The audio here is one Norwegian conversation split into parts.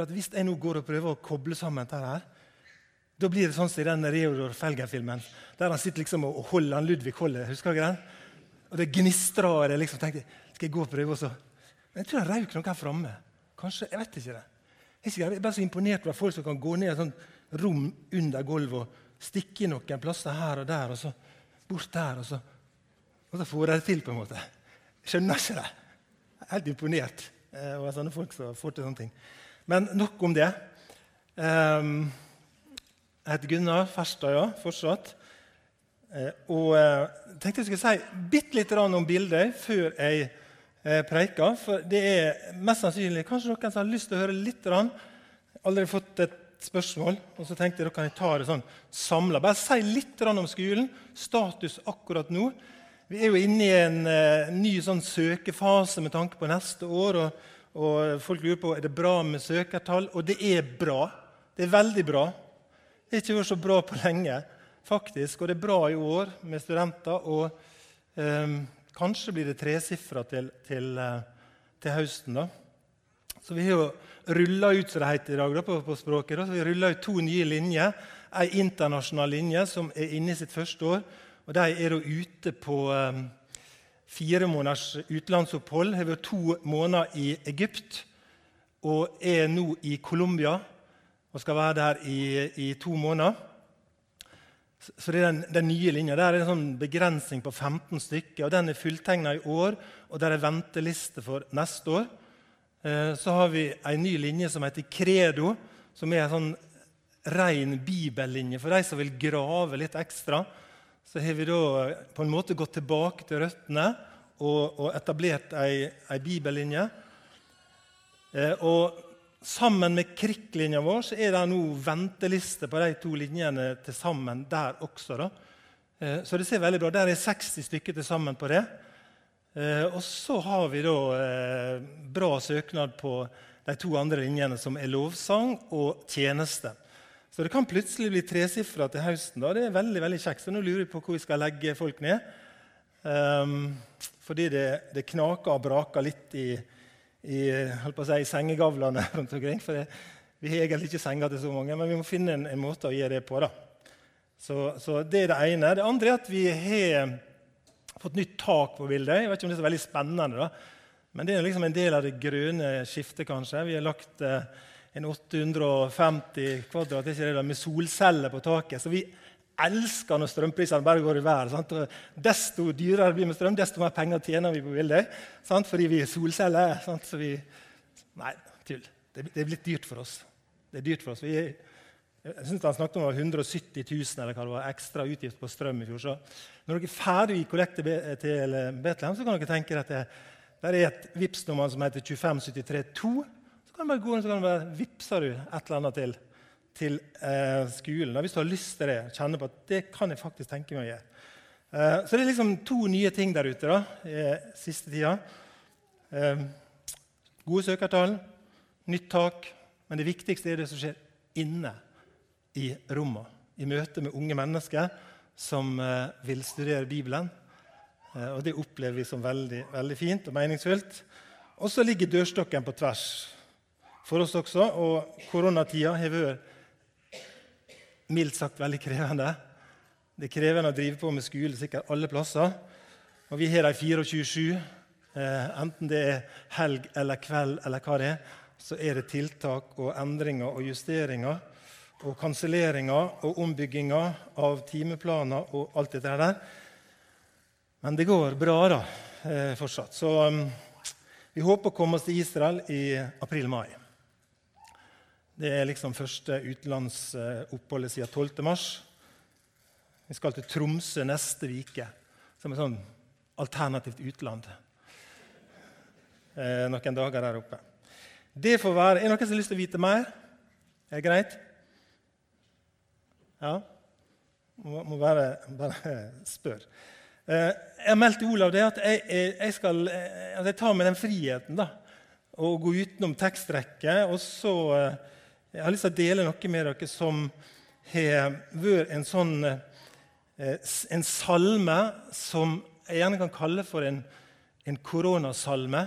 At Hvis jeg nå går og prøver å koble sammen dette her, da blir det sånn som i den Reodor Felgen-filmen, der han sitter liksom og holder han Ludvig holder. Husker dere den? Og det gnistrer. og jeg liksom tenkte, Skal jeg gå og prøve også? Men jeg tror jeg røyk noe her framme. Kanskje, Jeg vet ikke det. Jeg er bare så imponert over folk som kan gå ned i et sånt rom under gulvet og stikke noen plasser her og der, og så bort der, og så, og så får de det til, på en måte. Skjønner ikke det. Helt imponert eh, over sånne folk som får til sånne ting. Men nok om det. Ehm, jeg heter Gunnar Ferstad, ja, fortsatt. Eh, og eh, tenkte jeg skulle si bitte litt om bildet før jeg eh, preiker. For det er mest sannsynlig kanskje noen som har lyst til å høre litt. Aldri fått et spørsmål, og så tenkte jeg da kan jeg ta det sånn samla. Bare si litt om skolen. Status akkurat nå. Vi er jo inne i en ny sånn søkefase med tanke på neste år. Og, og folk lurer på er det bra med søkertall. Og det er bra. Det er veldig bra. Det har ikke vært så bra på lenge, faktisk. Og det er bra i år med studenter. Og eh, kanskje blir det tresifra til, til, eh, til høsten. da. Så vi har jo rulla ut som det heter i dag da, på, på språket. Da. Så vi rulla ut to nye linjer. Ei internasjonal linje som er inne i sitt første år. Og De er da ute på eh, fire måneders utenlandsopphold. Har vært to måneder i Egypt og er nå i Colombia og skal være der i, i to måneder. Så det er den, den nye linja. Der er en sånn begrensning på 15 stykker. og Den er fulltegna i år, og der er venteliste for neste år. Eh, Så har vi ei ny linje som heter Credo, som er en sånn ren bibellinje for de som vil grave litt ekstra. Så har vi da på en måte gått tilbake til røttene og, og etablert ei, ei bibellinje. Eh, og sammen med krikklinja vår så er det nå venteliste på de to linjene til sammen der også. da. Eh, så det ser veldig bra Der er 60 stykker til sammen på det. Eh, og så har vi da eh, bra søknad på de to andre linjene, som er lovsang og tjeneste. Så det kan plutselig bli tresifra til høsten. da. Det er veldig veldig kjekt. Så nå lurer vi på hvor vi skal legge folk ned. Um, fordi det, det knaker og braker litt i, i, si, i sengegavlene rundt omkring. For det, vi har egentlig ikke senger til så mange, men vi må finne en, en måte å gi det på. da. Så, så det er det ene. Det andre er at vi har fått nytt tak på bildet. Jeg vet ikke om det er så veldig spennende, da. men det er liksom en del av det grønne skiftet. kanskje. Vi har lagt eh, en 850 kvadrat ikke det med solceller på taket. Så vi elsker når strømprisene bare går i været. Desto dyrere det blir med strøm, desto mer penger tjener vi på bildet. Sant? Fordi vi er solceller. Sant? Så vi Nei, tull. Det, det er blitt dyrt for oss. Det er dyrt for oss. Vi, jeg synes Han snakket om 170 000 eller hva det var, ekstra utgift på strøm i fjor. Så når dere er ferdig i kollektet til til Betlehem, så kan dere tenke at det, der er et Vipps-nummer som heter 25732. Så kan du bare gå inn så kan du bare vippse du et eller annet til, til eh, skolen. Hvis du har lyst til det. Kjenne på at det kan jeg faktisk tenke meg å gjøre. Eh, så det er liksom to nye ting der ute da, i siste tida. Eh, gode søkertall, nytt tak. Men det viktigste er det som skjer inne i rommet. I møte med unge mennesker som eh, vil studere Bibelen. Eh, og Det opplever vi som veldig, veldig fint og meningsfullt. Og så ligger dørstokken på tvers for oss også. Og koronatida har vært mildt sagt veldig krevende. Det er krevende å drive på med skole sikkert alle plasser. Og vi har de 24-7. Eh, enten det er helg eller kveld eller hva det er, så er det tiltak og endringer og justeringer og kanselleringer og ombygginger av timeplaner og alt dette der. Men det går bra da, eh, fortsatt. Så um, vi håper å komme oss til Israel i april-mai. Det er liksom første utenlandsoppholdet siden 12. mars. Vi skal til Tromsø neste uke, som et sånn alternativt utland. Eh, noen dager der oppe. Det får være. Er det noen som har lyst til å vite mer? Er det greit? Ja. Må, må bare, bare spørre. Eh, jeg har meldt til Olav det at jeg, jeg, skal, eh, at jeg tar med den friheten da, å gå utenom tekstrekket. Og så eh, Jeg har lyst til å dele noe med dere som har vært en sånn en salme som jeg gjerne kan kalle for en, en koronasalme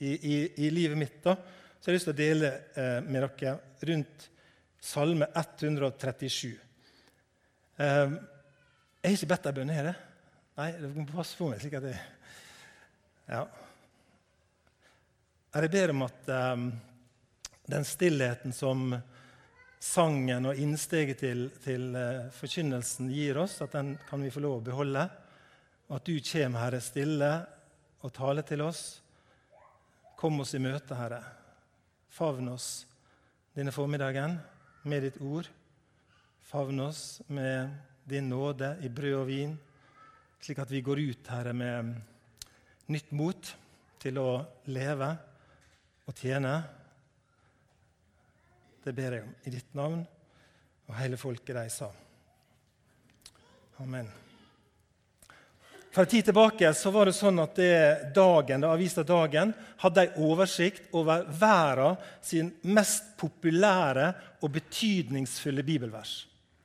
i, i, i, livet mitt. da. Så jeg har lyst til å dele med dere rundt Salme 137. Um, jeg har ikke bedt deg bønne, har jeg? Nei, du må passe på meg slik at jeg... Ja. Jeg ber om at den stillheten som sangen og innsteget til, til uh, forkynnelsen gir oss, at den kan vi få lov å beholde. Og at du kommer, Herre, stille og taler til oss. Kom oss i møte, Herre. Favn oss denne formiddagen med ditt ord. Favn oss med din nåde i brød og vin, slik at vi går ut, Herre, med nytt mot til å leve og tjene. Det ber jeg om i ditt navn, og hele folket de sa. Amen. For en tid tilbake så var det sånn at det dagen, det avisa Dagen hadde en oversikt over verden sin mest populære og betydningsfulle bibelvers.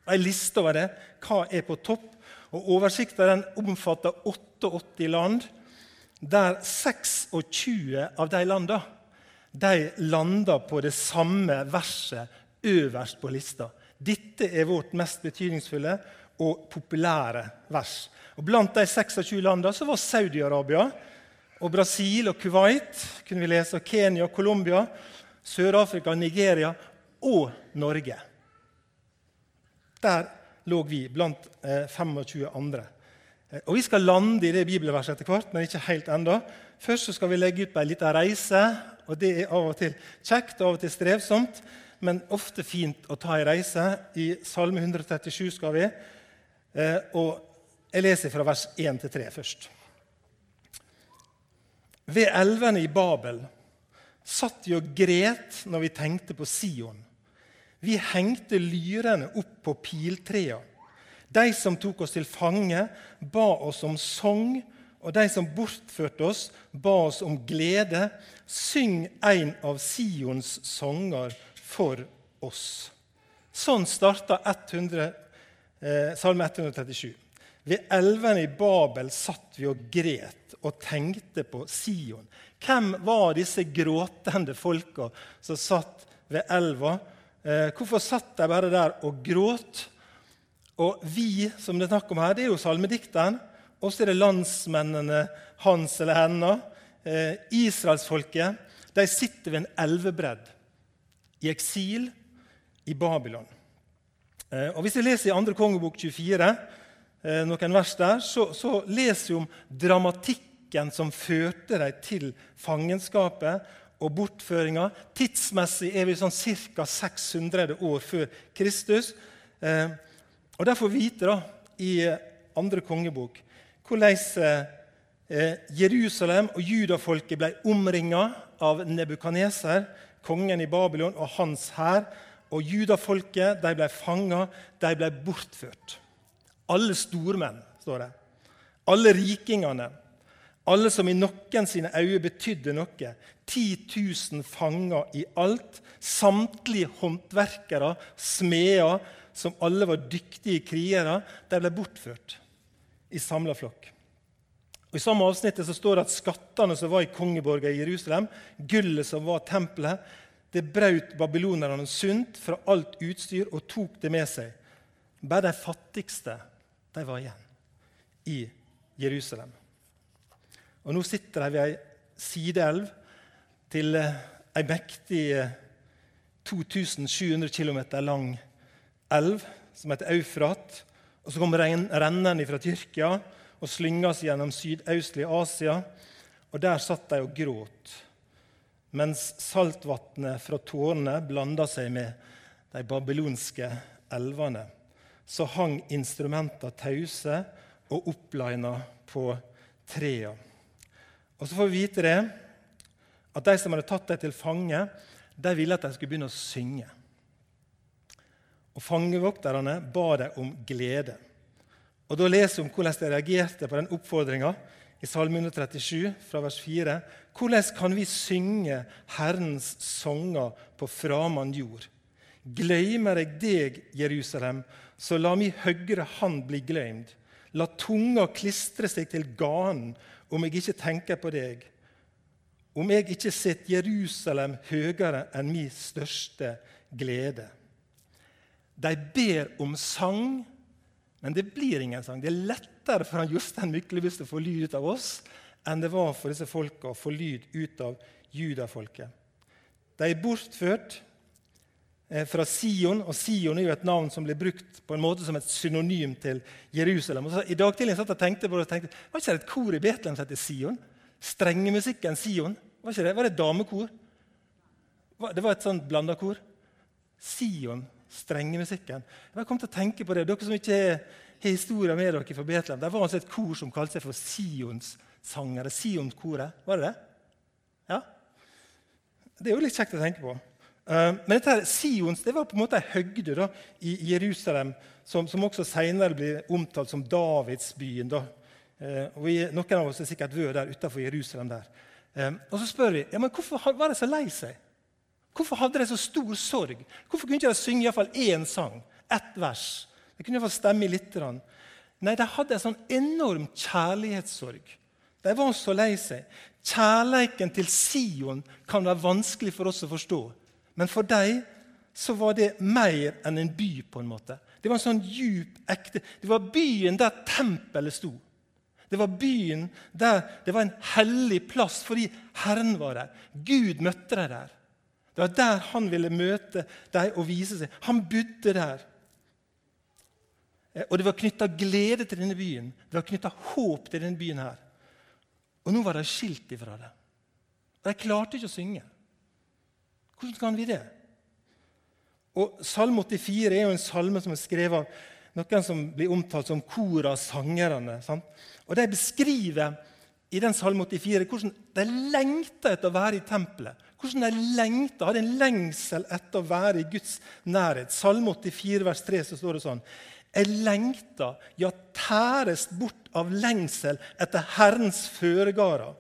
En liste over det. Hva er på topp? Og Oversikta omfatter 88 land, der 26 av de landene de lander på det samme verset øverst på lista. Dette er vårt mest betydningsfulle og populære vers. Og Blant de 26 landene var Saudi-Arabia og Brasil og Kuwait, kunne vi lese, og Kenya, Colombia, Sør-Afrika, Nigeria og Norge. Der lå vi blant eh, 25 andre. Eh, og Vi skal lande i det bibelverset etter hvert, men ikke helt enda. Først skal vi legge ut på ei lita reise. Og Det er av og til kjekt og av og til strevsomt, men ofte fint å ta ei reise. I Salme 137 skal vi. Eh, og jeg leser fra vers 1 til 3 først. Ved elvene i Babel satt vi og gret når vi tenkte på Sion. Vi hengte lyrene opp på piltrea. De som tok oss til fange, ba oss om sang, og de som bortførte oss, ba oss om glede. Syng en av Sions sanger for oss. Sånn starta 100, eh, Salme 137. Ved elvene i Babel satt vi og gret og tenkte på Sion. Hvem var disse gråtende folka som satt ved elva? Eh, hvorfor satt de bare der og gråt? Og vi som det er snakk om her, det er jo salmedikteren. Og så er det landsmennene hans eller henne. Eh, Israelsfolket. De sitter ved en elvebredd i eksil i Babylon. Eh, og Hvis vi leser i 2. kongebok 24 Eh, noen vers der, så, så leser vi om dramatikken som førte dem til fangenskapet og bortføringa. Tidsmessig er vi sånn ca. 600 år før Kristus. Eh, og derfor vite da, i andre kongebok hvordan eh, Jerusalem og judafolket ble omringa av Nebukaneser, kongen i Babylon, og hans hær. Og judafolket ble fanga, de ble bortført. Alle stormenn, står det. Alle rikingene. Alle som i noen sine øyne betydde noe. 10 000 fanger i alt. Samtlige håndverkere, smeder, som alle var dyktige krigere, de ble bortført i samla flokk. Og I samme avsnittet så står det at skattene som var i kongeborga i Jerusalem, gullet som var tempelet, det brøt babylonerne sunt fra alt utstyr og tok det med seg. Bare de fattigste de var igjen i Jerusalem. Og Nå sitter de ved ei sideelv til eh, ei mektig 2700 eh, km lang elv som heter Eufrat. Og Så kommer rennen fra Tyrkia og slynges gjennom sydøstlig Asia. Og Der satt de og gråt, mens saltvannet fra tårene blanda seg med de babylonske elvene så hang instrumenta tause og opplina på trea. Og så får vi vite det, at de som hadde tatt dem til fange, de ville at de skulle begynne å synge. Og fangevokterne ba dem om glede. Og Da leser vi om hvordan de reagerte på den oppfordringa i Salme 137, fra vers 4. Hvordan kan vi synge Herrens sanger på framand jord? Gløymer jeg deg, Jerusalem, så la mi høyre hand bli gløymd. La tunga klistre seg til ganen om jeg ikke tenker på deg. Om jeg ikke setter Jerusalem høyere enn min største glede. De ber om sang, men det blir ingen sang. Det er lettere for han Jostein Myklebust å få lyd ut av oss enn det var for disse folka å få lyd ut av judafolket. De er bortført Eh, fra Sion. og Sion er jo et navn som blir brukt på en måte som et synonym til Jerusalem. Så, I dag tidlig satt jeg tenkte på det og tenkte, Var ikke det et kor i Betlehem som heter Sion? Strengemusikken Sion? Var, ikke det? var det et damekor? Det var et sånt blanda kor. Sion, strengemusikken. Jeg kom til å tenke på det. Dere som ikke har historier med dere fra Betlehem, Det var altså et kor som kalte seg for Sionssangere. Sionskoret. Var det det? Ja? Det er jo litt kjekt å tenke på. Eh, men dette her, Sions det var på en måte en høgde da, i Jerusalem, som, som også senere blir omtalt som Davidsbyen. Da. Eh, og vi, noen av oss har sikkert vært der utenfor Jerusalem. der. Eh, og så spør vi ja, men hvorfor var de så lei seg. Hvorfor hadde de så stor sorg? Hvorfor kunne de ikke synge iallfall én sang? Ett vers? Det kunne iallfall stemme litt. Nei, de hadde en sånn enorm kjærlighetssorg. De var så lei seg. Kjærleiken til Sion kan være vanskelig for oss å forstå. Men for dem så var det mer enn en by. på en måte. Det var en sånn djup, ekte Det var byen der tempelet sto. Det var byen der det var en hellig plass fordi Herren var der. Gud møtte dem der. Det var der han ville møte dem og vise seg. Han bodde der. Og det var knytta glede til denne byen. Det var knytta håp til denne byen her. Og nå var de skilt ifra det. Og De klarte ikke å synge. Hvordan kan vi det? Og Salme 84 er jo en salme som er skrevet av noen som blir omtalt som kor av sangerne. Sant? Og De beskriver i den salme 84 hvordan de lengta etter å være i tempelet. Hvordan de lengta, hadde en lengsel etter å være i Guds nærhet. Salme 84, vers 3 så står det sånn Jeg lengta, ja, tæres bort av lengsel etter Herrens føregarder.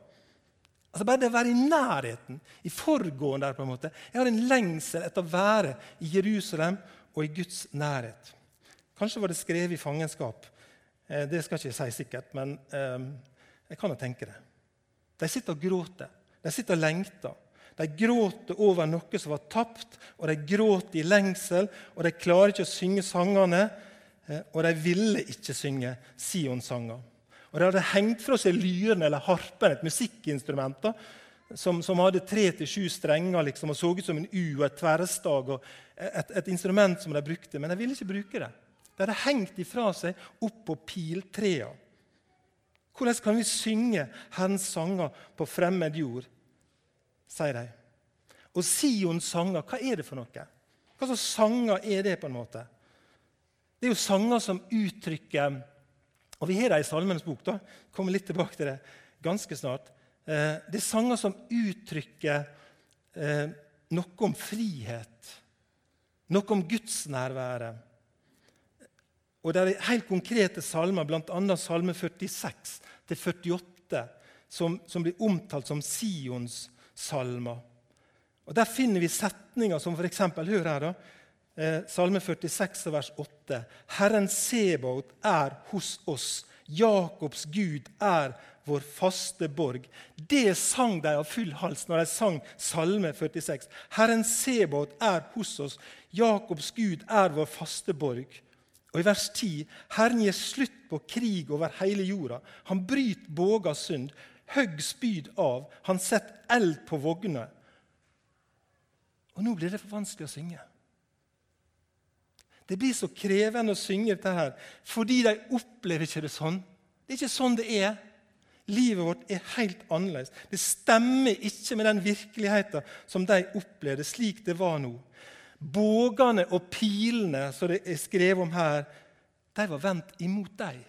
Altså Bare det å være i nærheten, i forgården der på en måte. Jeg har en lengsel etter å være i Jerusalem og i Guds nærhet. Kanskje var det skrevet i fangenskap. Eh, det skal ikke jeg si sikkert, men eh, jeg kan jo tenke det. De sitter og gråter. De sitter og lengter. De gråter over noe som var tapt, og de gråter i lengsel. Og de klarer ikke å synge sangene, eh, og de ville ikke synge Sion-sanger. Og De hadde hengt fra seg lyren eller harpen, et musikkinstrument, da, som, som, hadde tre til sju strenger liksom, og så ut som en U og et tverrstag. og et, et, instrument som de brukte, Men de ville ikke bruke det. De hadde hengt ifra seg opp på piltrea. Hvordan kan vi synge Herrens sanger på fremmed jord? sier de. Og Sions sanger, hva er det for noe? Hva slags sanger er det? på en måte? Det er jo sanger som uttrykker og Vi har det i Salmenes bok. da, kommer litt tilbake til det ganske snart. Eh, det er sanger som uttrykker eh, noe om frihet, noe om gudsnærværet. Og det er helt konkrete salmer, bl.a. salme 46 48, som, som, blir omtalt som Sions salmer. Og Der finner vi setninger som f.eks. Hør her, da. Eh, Salme 46, vers 8. Herren Sebaot er hos oss. Jakobs Gud er vår faste borg. Det sang de av full hals når de sang Salme 46. Herren Sebaot er hos oss. Jakobs Gud er vår faste borg. Og I vers 10.: Herren gir slutt på krig over hele jorda. Han bryter båga sund, høgg spyd av, han setter eld på vogner. Og nå blir det for vanskelig å synge. Det blir så krevende å synge dette her, fordi de opplever ikke det sånn. Det er ikke sånn det er. Livet vårt er helt annerledes. Det stemmer ikke med den virkeligheten som de opplevde, slik det var nå. Bågene og pilene som det er skrevet om her, de var vendt imot dem.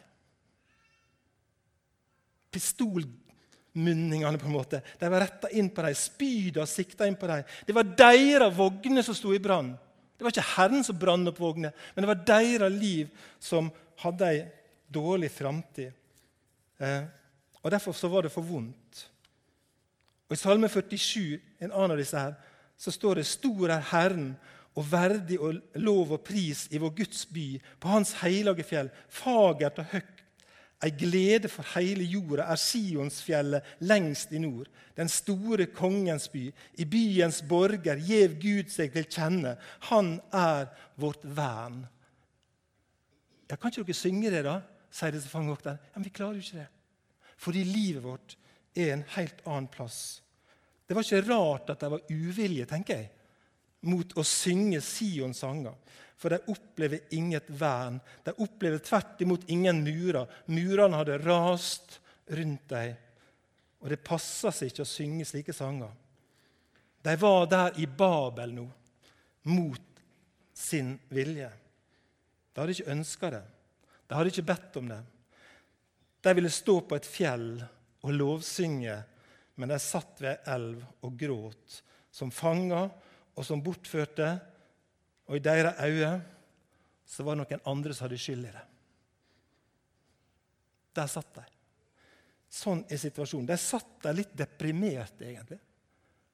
Pistolmunningene på en måte, de var retta inn på dem. Spyda sikta inn på dem. Det var deres vogner som sto i brann. Det var ikke Herren som brant opp vognene, men det var deres liv som hadde ei dårlig framtid. Eh, og Derfor så var det for vondt. Og I Salme 47, en annen av disse her, så står det 'Stor er Herren og verdig og lov og pris i vår Guds by, på Hans hellige fjell, fagert og høgt Ei glede for hele jorda er Sionsfjellet lengst i nord, den store kongens by. I byens borger gjev Gud seg til kjenne. Han er vårt vern. Ja, kan ikke dere synge det, da? sier disse fangevokterne. Ja, men vi klarer jo ikke det. Fordi livet vårt er en helt annen plass. Det var ikke rart at det var uvilje, tenker jeg, mot å synge Sions sanger for de opplever inget vern. De opplever tvert imot ingen murer. Murene hadde rast rundt dem. Og det passer seg ikke å synge slike sanger. De var der i Babel nå, mot sin vilje. De hadde ikke ønska det. De hadde ikke bedt om det. De ville stå på et fjell og lovsynge, men de satt ved ei elv og gråt, som fanger og som bortførte og i deres øyne så var det noen andre som hadde skyld i det. Der satt de. Sånn er situasjonen. De satt der litt deprimerte, egentlig.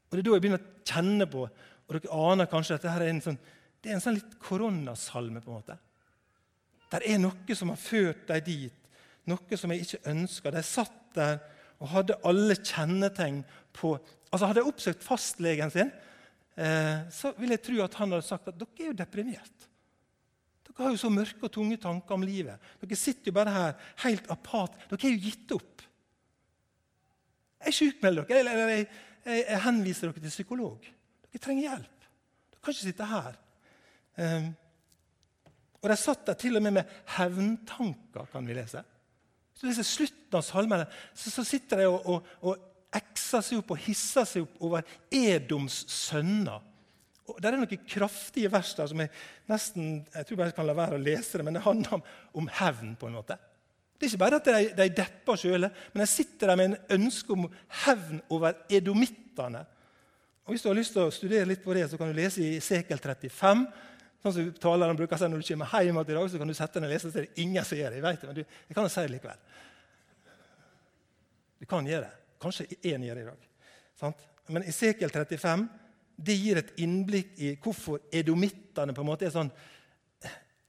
Og Det er da jeg begynner å kjenne på og Dere aner kanskje at dette er en sånn, det er en sånn litt koronasalme. på en måte. Det er noe som har ført dem dit, noe som jeg ikke ønska. De satt der og hadde alle kjennetegn på Altså Hadde jeg oppsøkt fastlegen sin, så vil jeg tro at han hadde sagt at dere er jo deprimert. Dere har jo så mørke og tunge tanker om livet. Dere sitter jo bare her helt apat. Dere er jo gitt opp. Jeg sjukmelder dere, eller jeg, jeg, jeg, henviser dere til psykolog. Dere trenger hjelp. Dere kan ikke sitte her. Um, og De satt der til og med med hevntanker, kan vi lese. Hvis du leser slutten av salmene, så, så sitter de og, og, og ekser seg opp og hisser seg opp over Edoms sønner. Og Det er noen kraftige vers der som jeg nesten jeg tror bare kan la være å lese det, men det handler om, om hevn. på en måte. Det er ikke bare at de, de depper sjøl, men de sitter der med en ønske om hevn over edomittene. Og Hvis du har lyst til å studere litt på det, så kan du lese i Sekel 35. Sånn som taleren bruker seg Når du kommer hjem i dag, så kan du sette deg og lese. så er det ingen som gjør det. Jeg vet det, men du, jeg kan jo si det likevel. Du kan gjøre det. Kanskje én gjør i dag. Sant? Men Esekiel 35 det gir et innblikk i hvorfor edomittene på en måte er sånn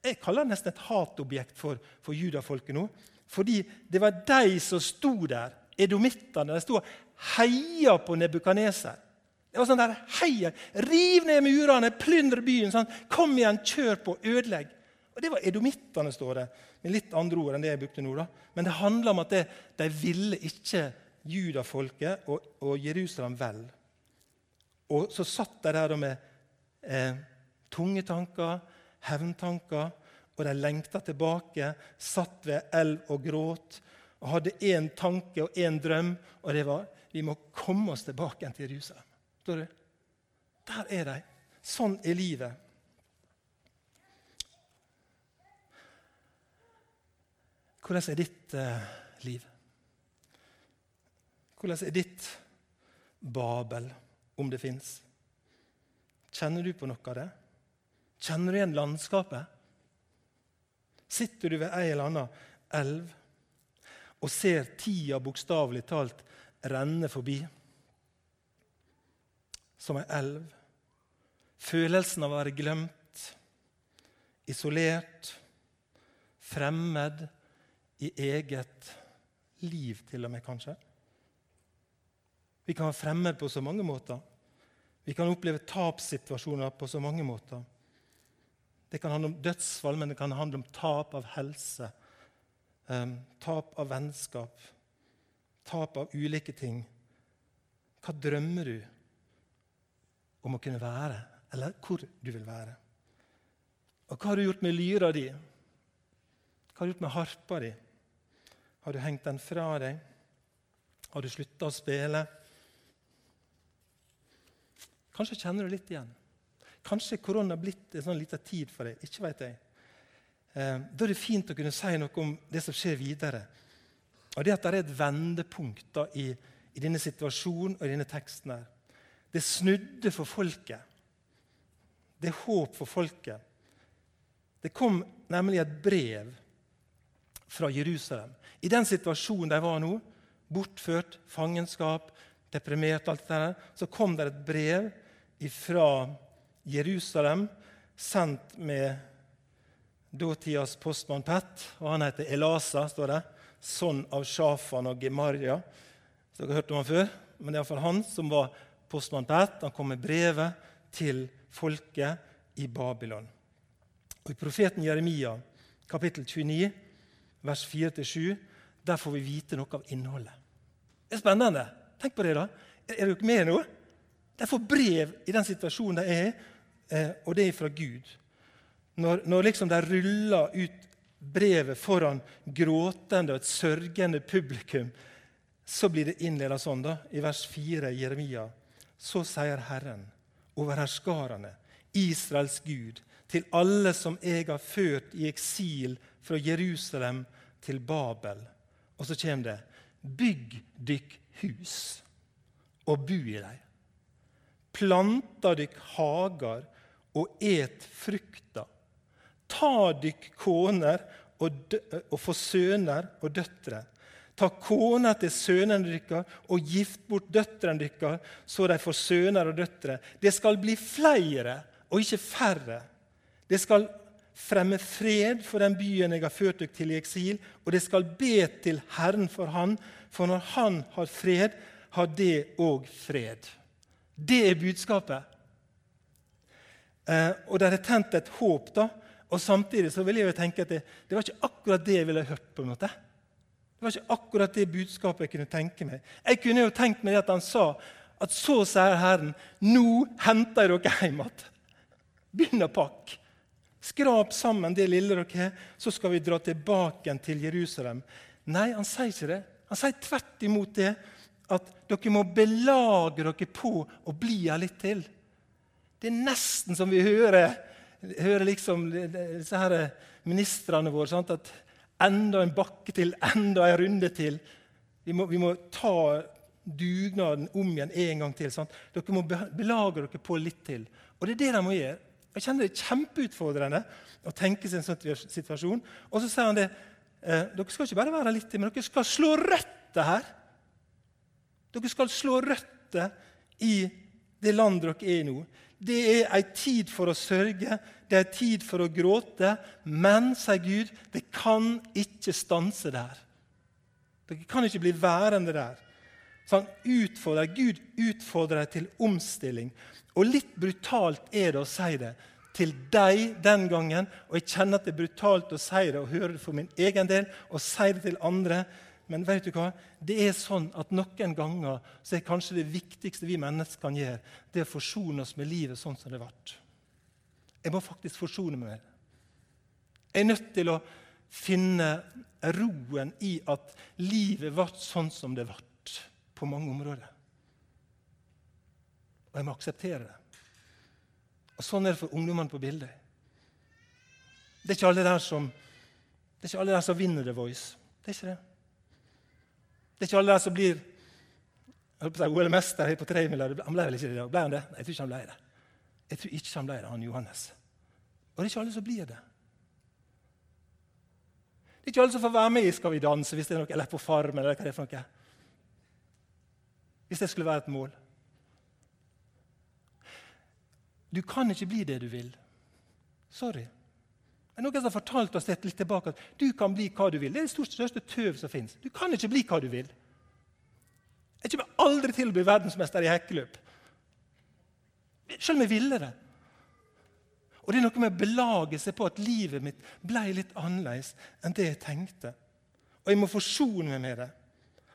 Jeg kaller det nesten et hatobjekt for, for judafolket nå. Fordi det var de som sto der, edomittene. De sto og heia på Nebukaneser. Det var sånn der, heia, Riv ned murene, plyndre byen. Sånn. Kom igjen, kjør på, ødelegg. Og Det var edomittene, står det, med litt andre ord enn det jeg brukte nå. da. Men det handler om at det, de ville ikke judafolket og, og Jerusalem vel. Og så satt de der med eh, tunge tanker, hevntanker, og de lengta tilbake, satt ved elv og gråt og hadde én tanke og én drøm, og det var vi må komme oss tilbake til Jerusalem. Står du? Der er de. Sånn er livet. Hvordan er ditt eh, liv? Hvordan er ditt Babel, om det fins? Kjenner du på noe av det? Kjenner du igjen landskapet? Sitter du ved ei eller anna elv og ser tida bokstavelig talt renne forbi? Som ei elv. Følelsen av å være glemt, isolert, fremmed i eget liv, til og med, kanskje. Vi kan være fremmed på så mange måter. Vi kan oppleve tapssituasjoner på så mange måter. Det kan handle om dødsfall, men det kan handle om tap av helse, um, tap av vennskap, tap av ulike ting. Hva drømmer du om å kunne være, eller hvor du vil være? Og hva har du gjort med lyra di? Hva har du gjort med harpa di? Har du hengt den fra deg? Har du slutta å spille? Kanskje kjenner du litt igjen. Kanskje korona har blitt en sånn liten tid for deg. ikke vet jeg. Eh, da er det fint å kunne si noe om det som skjer videre. Og det at det er et vendepunkt da, i, i, denne situasjonen og i denne teksten. her. Det snudde for folket. Det er håp for folket. Det kom nemlig et brev fra Jerusalem. I den situasjonen de var nå, bortført, fangenskap, deprimert, alt det der, så kom det et brev fra Jerusalem, sendt med datidas postmann Pett. og Han heter Elasa, står det. Sønn av Shafan og Gemaria. Så dere har hørt om han før, men det er iallfall han som var postmann Pett. Han kom med brevet til folket i Babylon. Og I profeten Jeremia, kapittel 29, vers 4-7, der får vi vite noe av innholdet. Det er spennende. Tenk på det, da. Er dere med nå? De får brev i den situasjonen de er, i, og det er fra Gud. Når, når liksom de ruller ut brevet foran gråtende og et sørgende publikum, så blir det innleda sånn da, i vers 4 i Jeremia. Så sier Herren over herskarene, Israels Gud, til alle som jeg har ført i eksil fra Jerusalem til Babel. Og så kommer det Bygg dykk hus og bo i dem. Planta dykk hager og et frukta. Ta dykk koner og, og få sønner og døtre. Ta kona til sønnene deres og gift bort døtrene deres, så de får sønner og døtre. Det skal bli flere og ikke færre. Det skal fremme fred for den byen jeg har ført dere til i eksil, og det skal be til Herren for Han, for når Han har fred, har det òg fred. Det er budskapet. Eh, og det er tent et håp. da, og Samtidig så vil jeg jo tenke at det, det var ikke akkurat det jeg ville hørt. på en måte. Det var ikke akkurat det budskapet jeg kunne tenke meg. Jeg kunne jo tenkt meg at han sa at så sier Herren, nå henter jeg dere hjem igjen. Begynn å pakke. Skrap sammen det lille dere har, så skal vi dra tilbake til Jerusalem. Nei, han sier ikke det. Han sier tvert imot det at dere må belage dere på å bli her litt til. Det er nesten som vi hører, hører liksom disse her ministrene våre. Sant? At enda en bakke til, enda en runde til. Vi må, vi må ta dugnaden om igjen en gang til. Sant? Dere må belage dere på litt til. Og det er det de må gjøre. Jeg kjenner det er kjempeutfordrende å tenke seg en sånn situasjon. Og så sier han det eh, Dere skal ikke bare være litt til, men dere skal slå røtter her. Dere skal slå røtter i det landet dere er i nå. Det er ei tid for å sørge, det er ei tid for å gråte. Men, sier Gud, det kan ikke stanse der. Dere kan ikke bli værende der. Så han utfordrer, Gud utfordrer deg til omstilling. Og litt brutalt er det å si det til deg den gangen. Og jeg kjenner at det er brutalt å si det og høre det for min egen del og si det til andre. Men vet du hva? det er sånn at noen ganger så er kanskje det viktigste vi mennesker kan gjøre, det er å forsone oss med livet sånn som det ble. Jeg må faktisk forsone meg med det. Jeg er nødt til å finne roen i at livet ble sånn som det ble på mange områder. Og jeg må akseptere det. Og Sånn er det for ungdommene på bildet. Det er ikke alle der som, det er ikke alle der som vinner The Voice. Det er ikke det. Det er ikke alle der som blir OL-mester på tremila. Han ble vel ikke det i dag? Ble han det? Nei, jeg tror ikke han ble det. Jeg tror ikke han ble det, han Johannes. Og det er ikke alle som blir det. Det er ikke alle som får være med i Skal vi danse hvis det er noe, eller på Farmen. eller hva det er for noe. Hvis det skulle være et mål. Du kan ikke bli det du vil. Sorry. Det er noen som har fortalt oss litt tilbake at du kan bli hva du vil. Det er det største tøv som fins. Du kan ikke bli hva du vil. Jeg kommer aldri til å bli verdensmester i hekkeløp. Selv om jeg ville det. Og det er noe med å belage seg på at livet mitt ble litt annerledes enn det jeg tenkte. Og jeg må forsone meg med det.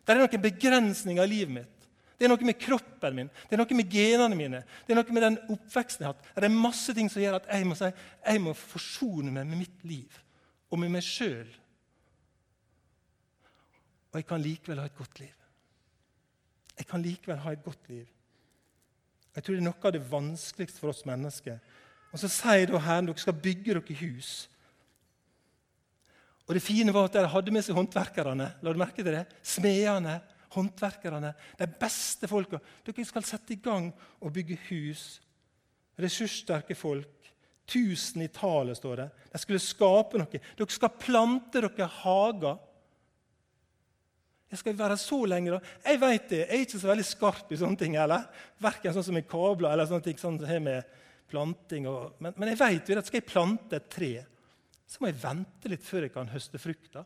Det er noen begrensninger i livet mitt. Det er noe med kroppen min, det er noe med genene mine, det er noe med den oppveksten jeg har hatt. Det er masse ting som gjør at jeg må, si, jeg må forsone meg med mitt liv og med meg sjøl. Og jeg kan likevel ha et godt liv. Jeg kan likevel ha et godt liv. Jeg tror det er noe av det vanskeligste for oss mennesker. Og Så sier da Herren dere skal bygge dere hus. Og Det fine var at de hadde med seg håndverkerne. La du merke til det? Smedene håndverkerne, de beste folka. Dere skal sette i gang og bygge hus. ressurssterke folk. Tusen i tallet, står det. De skulle skape noe. Dere skal plante dere hager. Jeg skal være så lenge, da? Jeg vet det. Jeg er ikke så veldig skarp i sånne ting. eller? Verken sånn som i kabler eller sånne ting sånn som med planting. Og, men, men, jeg vet jo at skal jeg plante et tre, så må jeg vente litt før jeg kan høste frukta.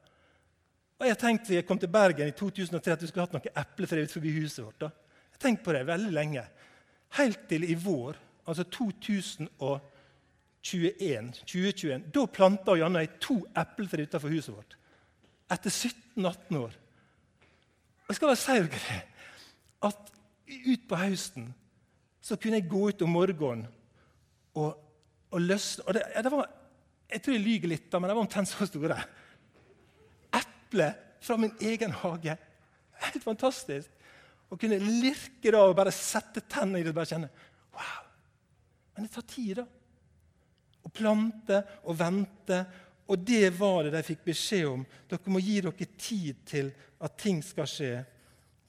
Og Jeg tenkte jeg kom til Bergen i 2003 at vi skulle hatt noe epletre utenfor huset vårt. da. Jeg tenkte på det veldig lenge. Helt til i vår, altså 2021. 2021 da planta Janne to epletre utenfor huset vårt. Etter 17-18 år. Jeg skal bare si dere at utpå høsten så kunne jeg gå ut om morgenen og, og løsne og det, det var, Jeg tror jeg lyver litt, men det var omtrent så store. Eple fra min egen hage. Helt fantastisk. Å kunne lirke det og bare sette tennene i det og bare kjenne Wow! Men det tar tid, da. Å plante og vente. Og det var det de fikk beskjed om. Dere må gi dere tid til at ting skal skje.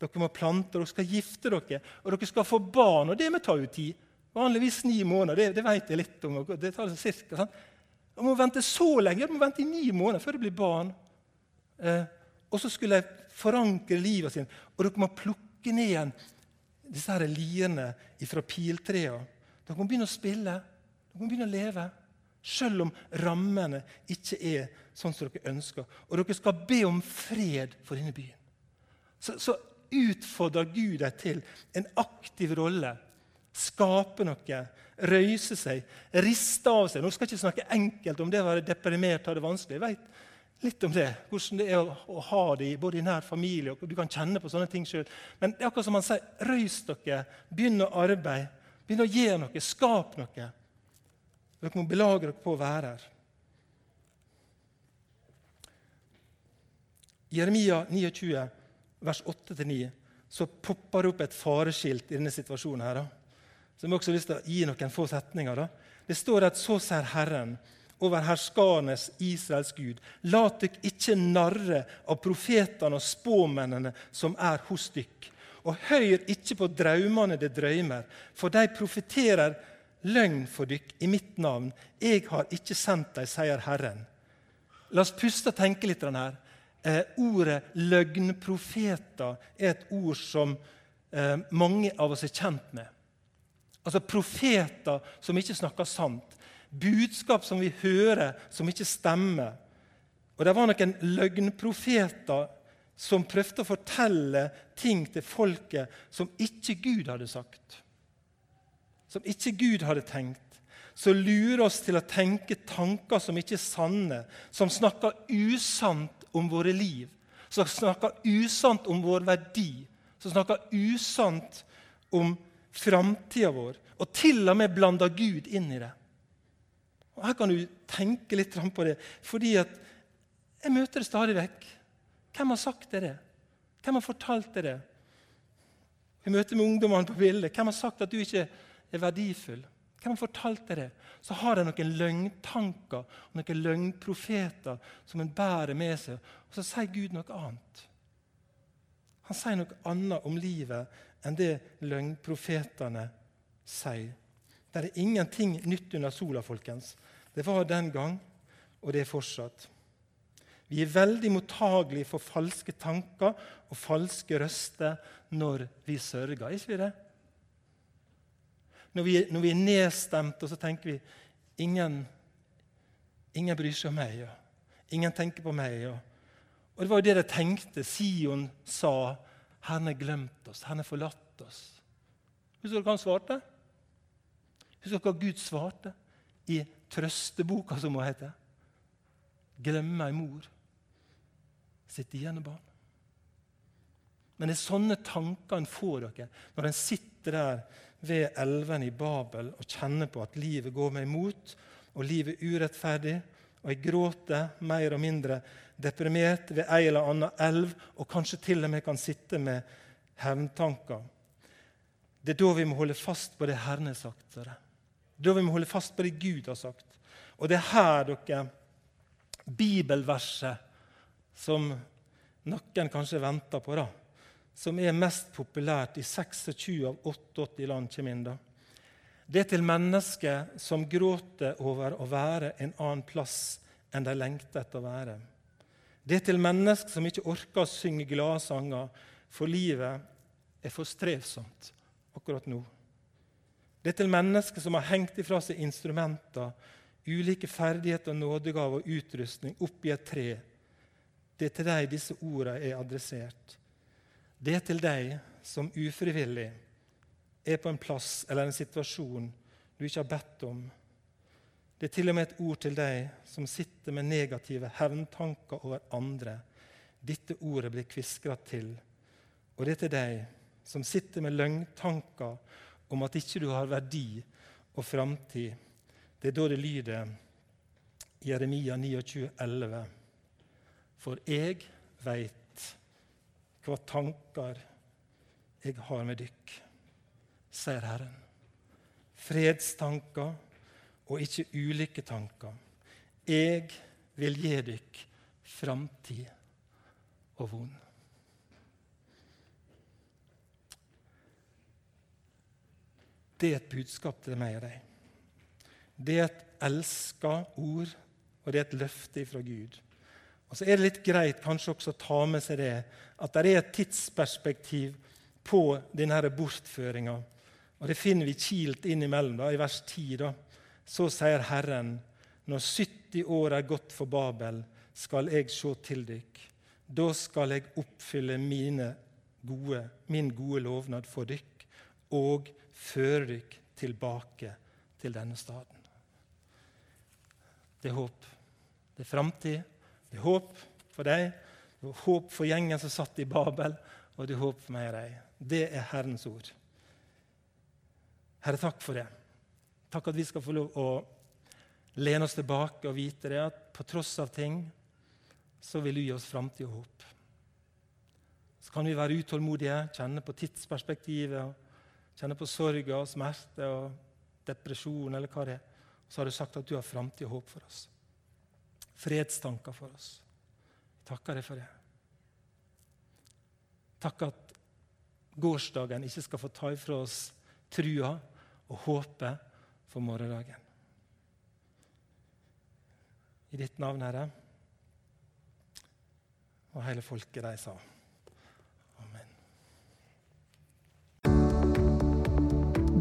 Dere må plante, dere skal gifte dere, og dere skal få barn. Og det må ta jo tid. Vanligvis ni måneder. Det, det vet jeg litt om. det tar cirka, sant? Man må vente så lenge. Man må vente i ni måneder før det blir barn. Eh, og så skulle jeg forankre livet sitt. Og dere må plukke ned igjen disse her liene fra piltrea. Dere må begynne å spille. Dere må begynne å leve. Selv om rammene ikke er sånn som dere ønsker. Og dere skal be om fred for denne byen. Så, så utfordrer Gud deg til en aktiv rolle. Skape noe, røyse seg, riste av seg. Nå skal jeg ikke snakke enkelt om det å være deprimert og det vanskelig. Jeg vet litt om det, hvordan det er å, å ha det både i nær familie og du kan kjenne på sånne ting sjøl. Men det er akkurat som han sier, røys dere, begynn å arbeide. Begynn å gjøre noe, skap noe. Dere må belage dere på å være her. Jeremia 29, vers 8-9, så popper det opp et fareskilt i denne situasjonen. her. Så jeg har også lyst til å gi noen få setninger. Da. Det står at så sier Herren over herskarenes Israels Gud. La dykk ikke narre av profetene og spåmennene som er hos dykk. Og hør ikke på draumene de drømmer, for de profeterer løgn for dykk i mitt navn. Jeg har ikke sendt dem, sier Herren. La oss puste og tenke litt her. Eh, ordet løgnprofeter er et ord som eh, mange av oss er kjent med. Altså profeter som ikke snakker sant. Budskap som vi hører, som ikke stemmer. Og Det var noen løgnprofeter som prøvde å fortelle ting til folket som ikke Gud hadde sagt som ikke Gud hadde tenkt, som lurer oss til å tenke tanker som ikke er sanne, som snakker usant om våre liv, som snakker usant om vår verdi, som snakker usant om framtida vår, og til og med blander Gud inn i det. Og Her kan du tenke litt på det, fordi at jeg møter det stadig vekk. Hvem har sagt det? Hvem har fortalt det? I møter med ungdommene på bildet. Hvem har sagt at du ikke er verdifull. Hvem har fortalt deg det? Så har de noen løgntanker og noen løgnprofeter som en bærer med seg. Og så sier Gud noe annet. Han sier noe annet om livet enn det løgnprofetene sier. Det er ingenting nytt under sola, folkens. Det var den gang, og det er fortsatt. Vi er veldig mottagelige for falske tanker og falske røster når vi sørger. Er ikke vi det? Når vi, når vi er nedstemte, og så tenker vi ingen, ingen bryr seg om meg. Ja. Ingen tenker på meg. Ja. Og Det var jo det de tenkte. Sion sa, 'Herren har glemt oss, Herren har forlatt oss'. Husker du hva han svarte? Dere hva Gud svarte i trøsteboka, som hun heter? 'Glemme ei mor, sitt igjen barn'. Men det er sånne tanker en får dere når en sitter der ved elven i Babel og kjenner på at livet går meg imot, og livet er urettferdig, og jeg gråter mer og mindre deprimert ved ei eller annen elv, og kanskje til og med kan sitte med hevntanker. Det er da vi må holde fast på det Herren har sagt. Det da vi må holde fast på det Gud har sagt. Og det er her dere bibelverset som noen kanskje venter på. da som er mest populært i 26 av 88 land, kommer inn. da. Det er til mennesker som gråter over å være en annen plass enn de lengter etter å være. Det er til mennesker som ikke orker å synge glade sanger, for livet er for strevsomt akkurat nå. Det er til mennesker som har hengt ifra seg instrumenter, ulike ferdigheter, nådegaver og utrustning oppi et tre. Det er til deg disse ordene er adressert. Det er til deg som ufrivillig er på en plass eller en situasjon du ikke har bedt om. Det er til og med et ord til deg som sitter med negative hevntanker over andre. Dette ordet blir kviskra til. Og det er til deg som sitter med løgntanker om at ikke du har verdi og framtid. Det er da det lyder Jeremia 29, 11. For jeg veit hva tanker jeg har med dykk, sier Herren. Fredstanker og ikke ulike tanker. Jeg vil gi dykk framtid og vond. Det er et budskap til meg og deg. Det er et elska ord, og det er et løfte fra Gud. Og så er det litt greit kanskje også å ta med seg det at det er et tidsperspektiv på denne bortføringa. Og det finner vi kilt innimellom da, i vers 10. Da. Så sier Herren, når 70 år er gått for Babel, skal jeg se til dykk. Da skal jeg oppfylle mine gode, min gode lovnad for dykk og føre dere tilbake til denne staden. Det er håp. Det er framtid. Det er håp for deg. Det er håp for gjengen som satt i Babel, og det er håp for meg og deg. Det er Herrens ord. Herre, takk for det. Takk at vi skal få lov å lene oss tilbake og vite det at på tross av ting så vil du gi oss framtid og håp. Så kan vi være utålmodige, kjenne på tidsperspektivet og kjenner på sorg og smerte og depresjon, eller hva det er, så har du sagt at du har framtid og håp for oss. Fredstanker for oss. Jeg takker deg for det. Takk at gårsdagen ikke skal få ta ifra oss trua og håpet for morgendagen. I ditt navn, Herre, og hele folket de sa.